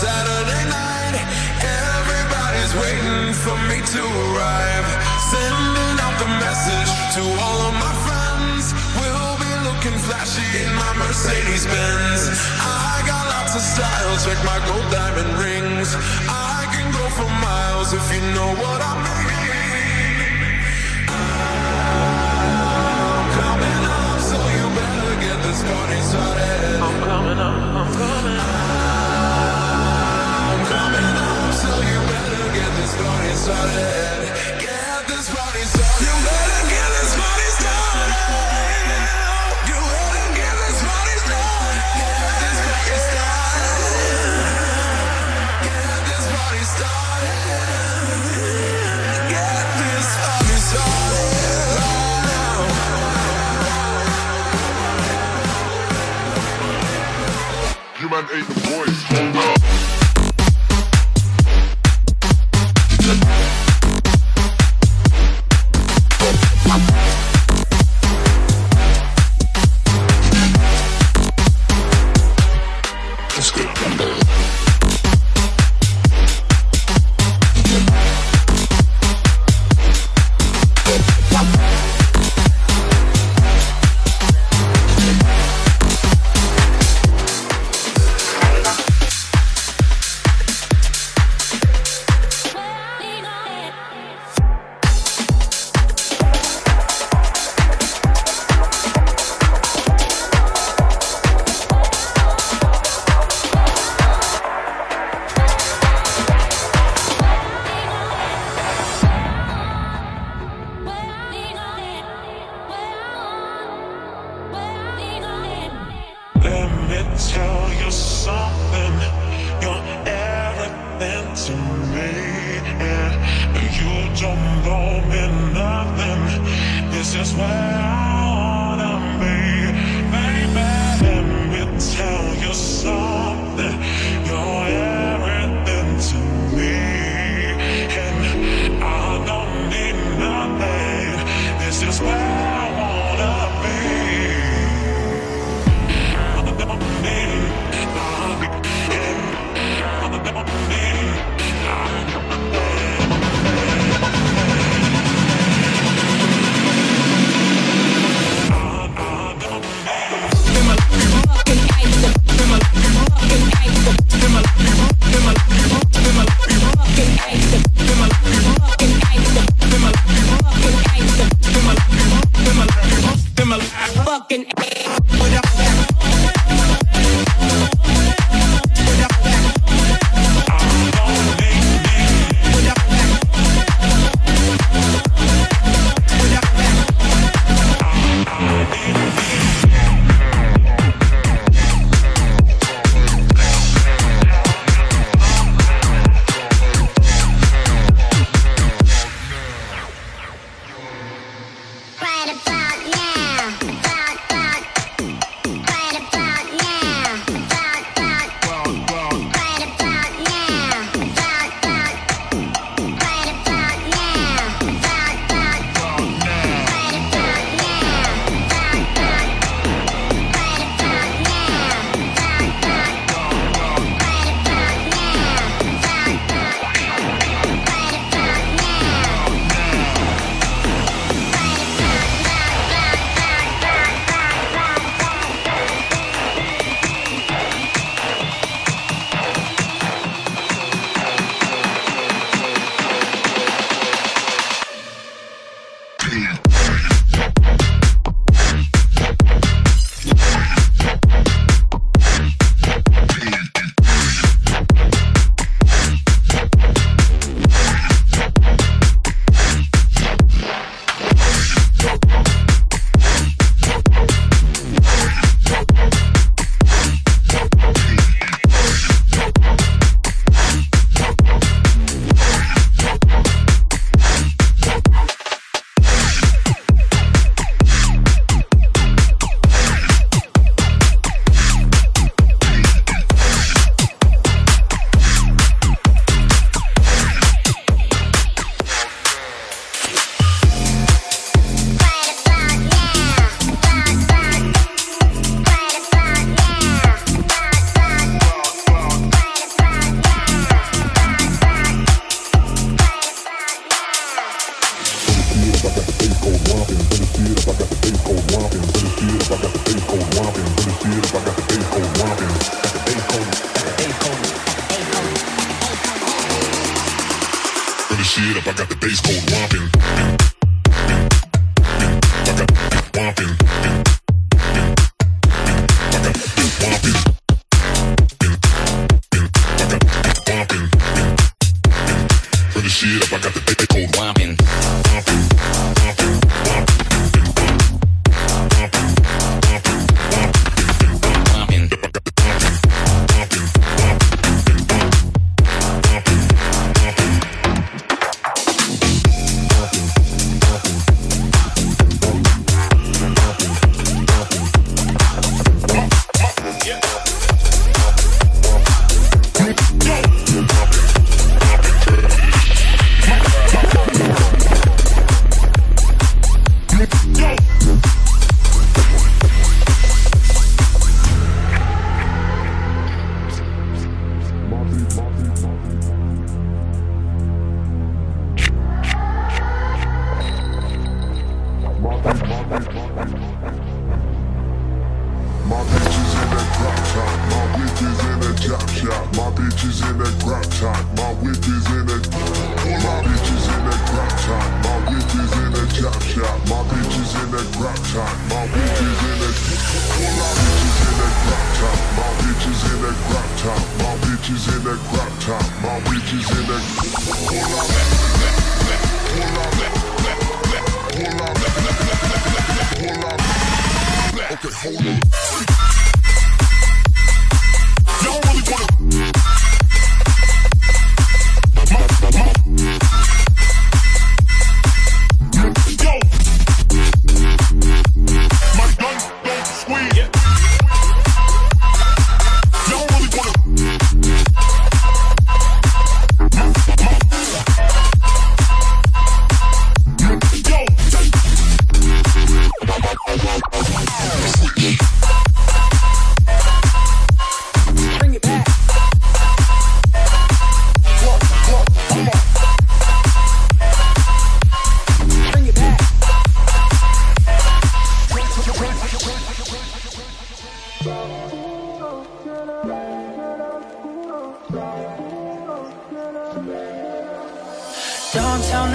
Saturday night. Everybody's waiting for me to arrive. Sending out the message to all of my friends. We'll be looking flashy in my Mercedes Benz. I got lots of style, check my gold diamond rings. I can go for miles if you know what I mean. I'm coming up, so you better get this party started. I'm coming up, started. Get this party started. You better get this party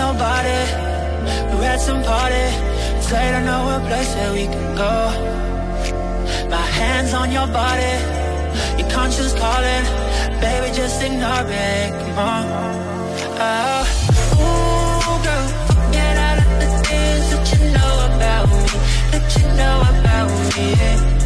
nobody. We're at some party. Say I know a place where we can go. My hands on your body. Your conscience calling. Baby, just ignore it. Come on. Oh. Girl. Of the things that you know about me. That you know about me. Yeah.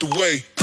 The way.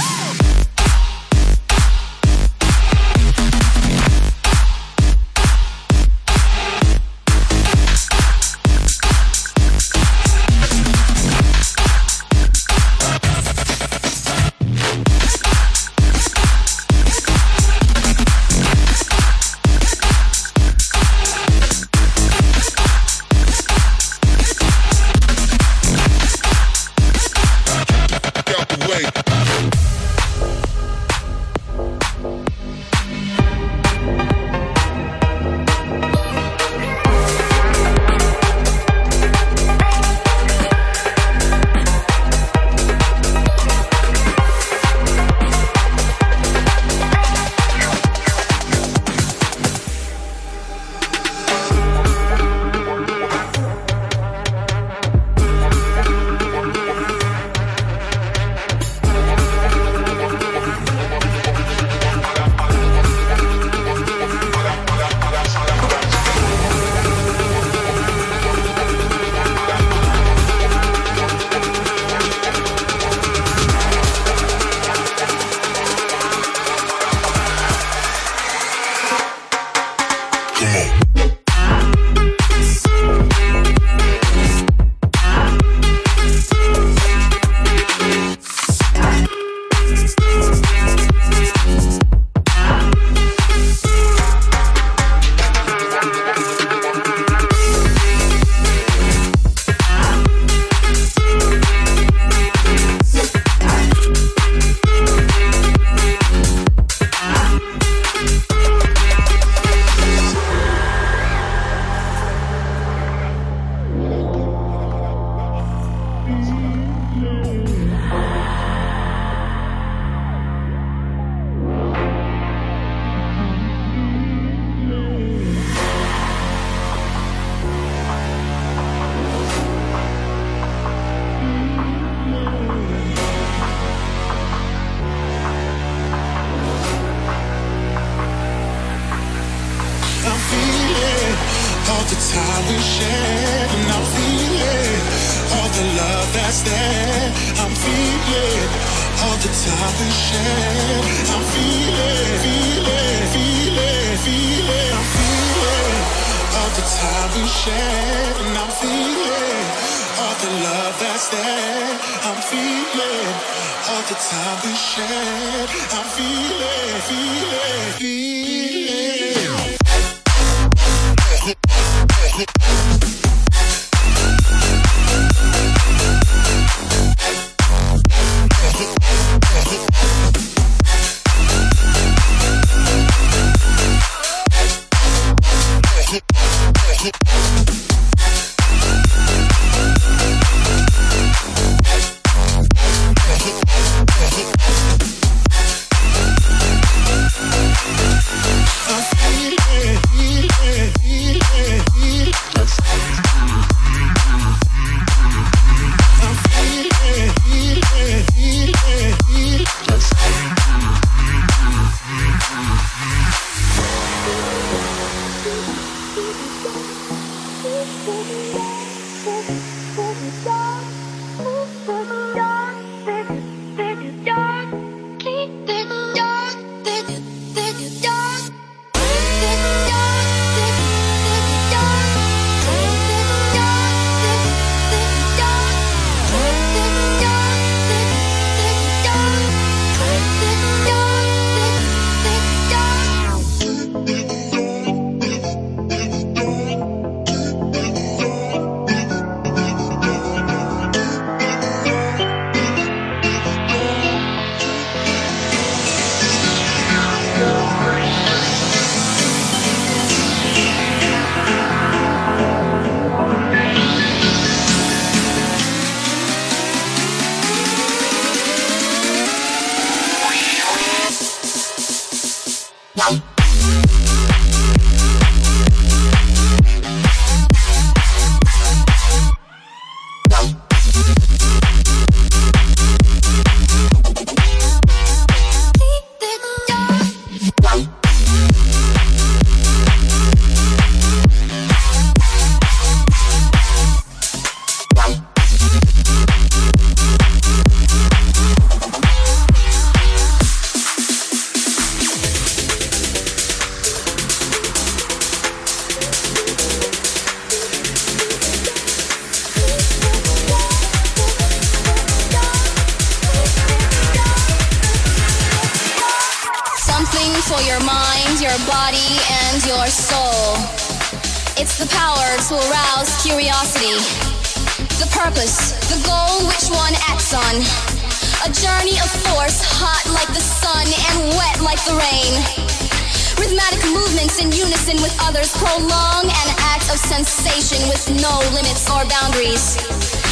Or boundaries.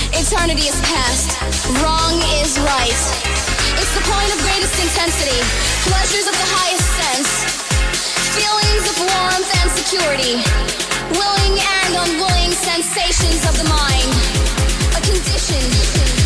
Eternity is past, wrong is right. It's the point of greatest intensity, pleasures of the highest sense, feelings of warmth and security, willing and unwilling sensations of the mind, a condition,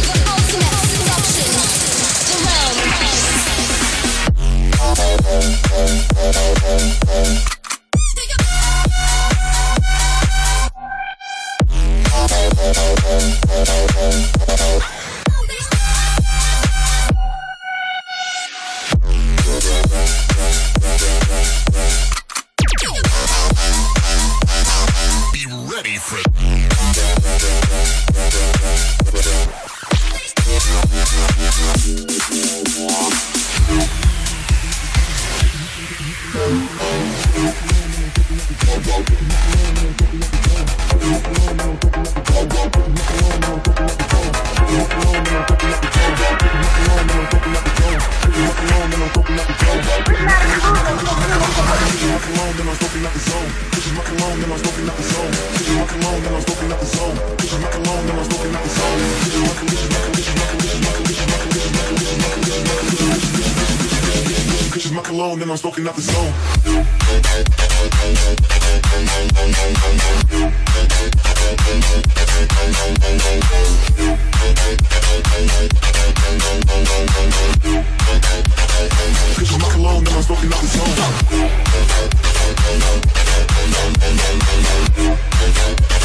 My and I'm smoking out the zone. Bitches my cologne and I'm smoking out the zone.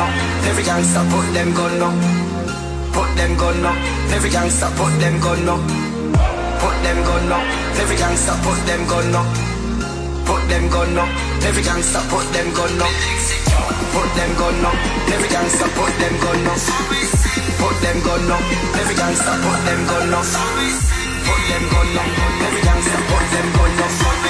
up. Every gangster put them gun up. Put them gun up. Every gangster put them gun up. Put them gun up. Every gangster put them gun up. Put them gun up. Every gangster put them gun up. Put them gun up. Every gangster put them gun up. Put them gun up. Every gangster put them gun up. Put them gun up. Every gangster put them gun up.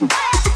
Música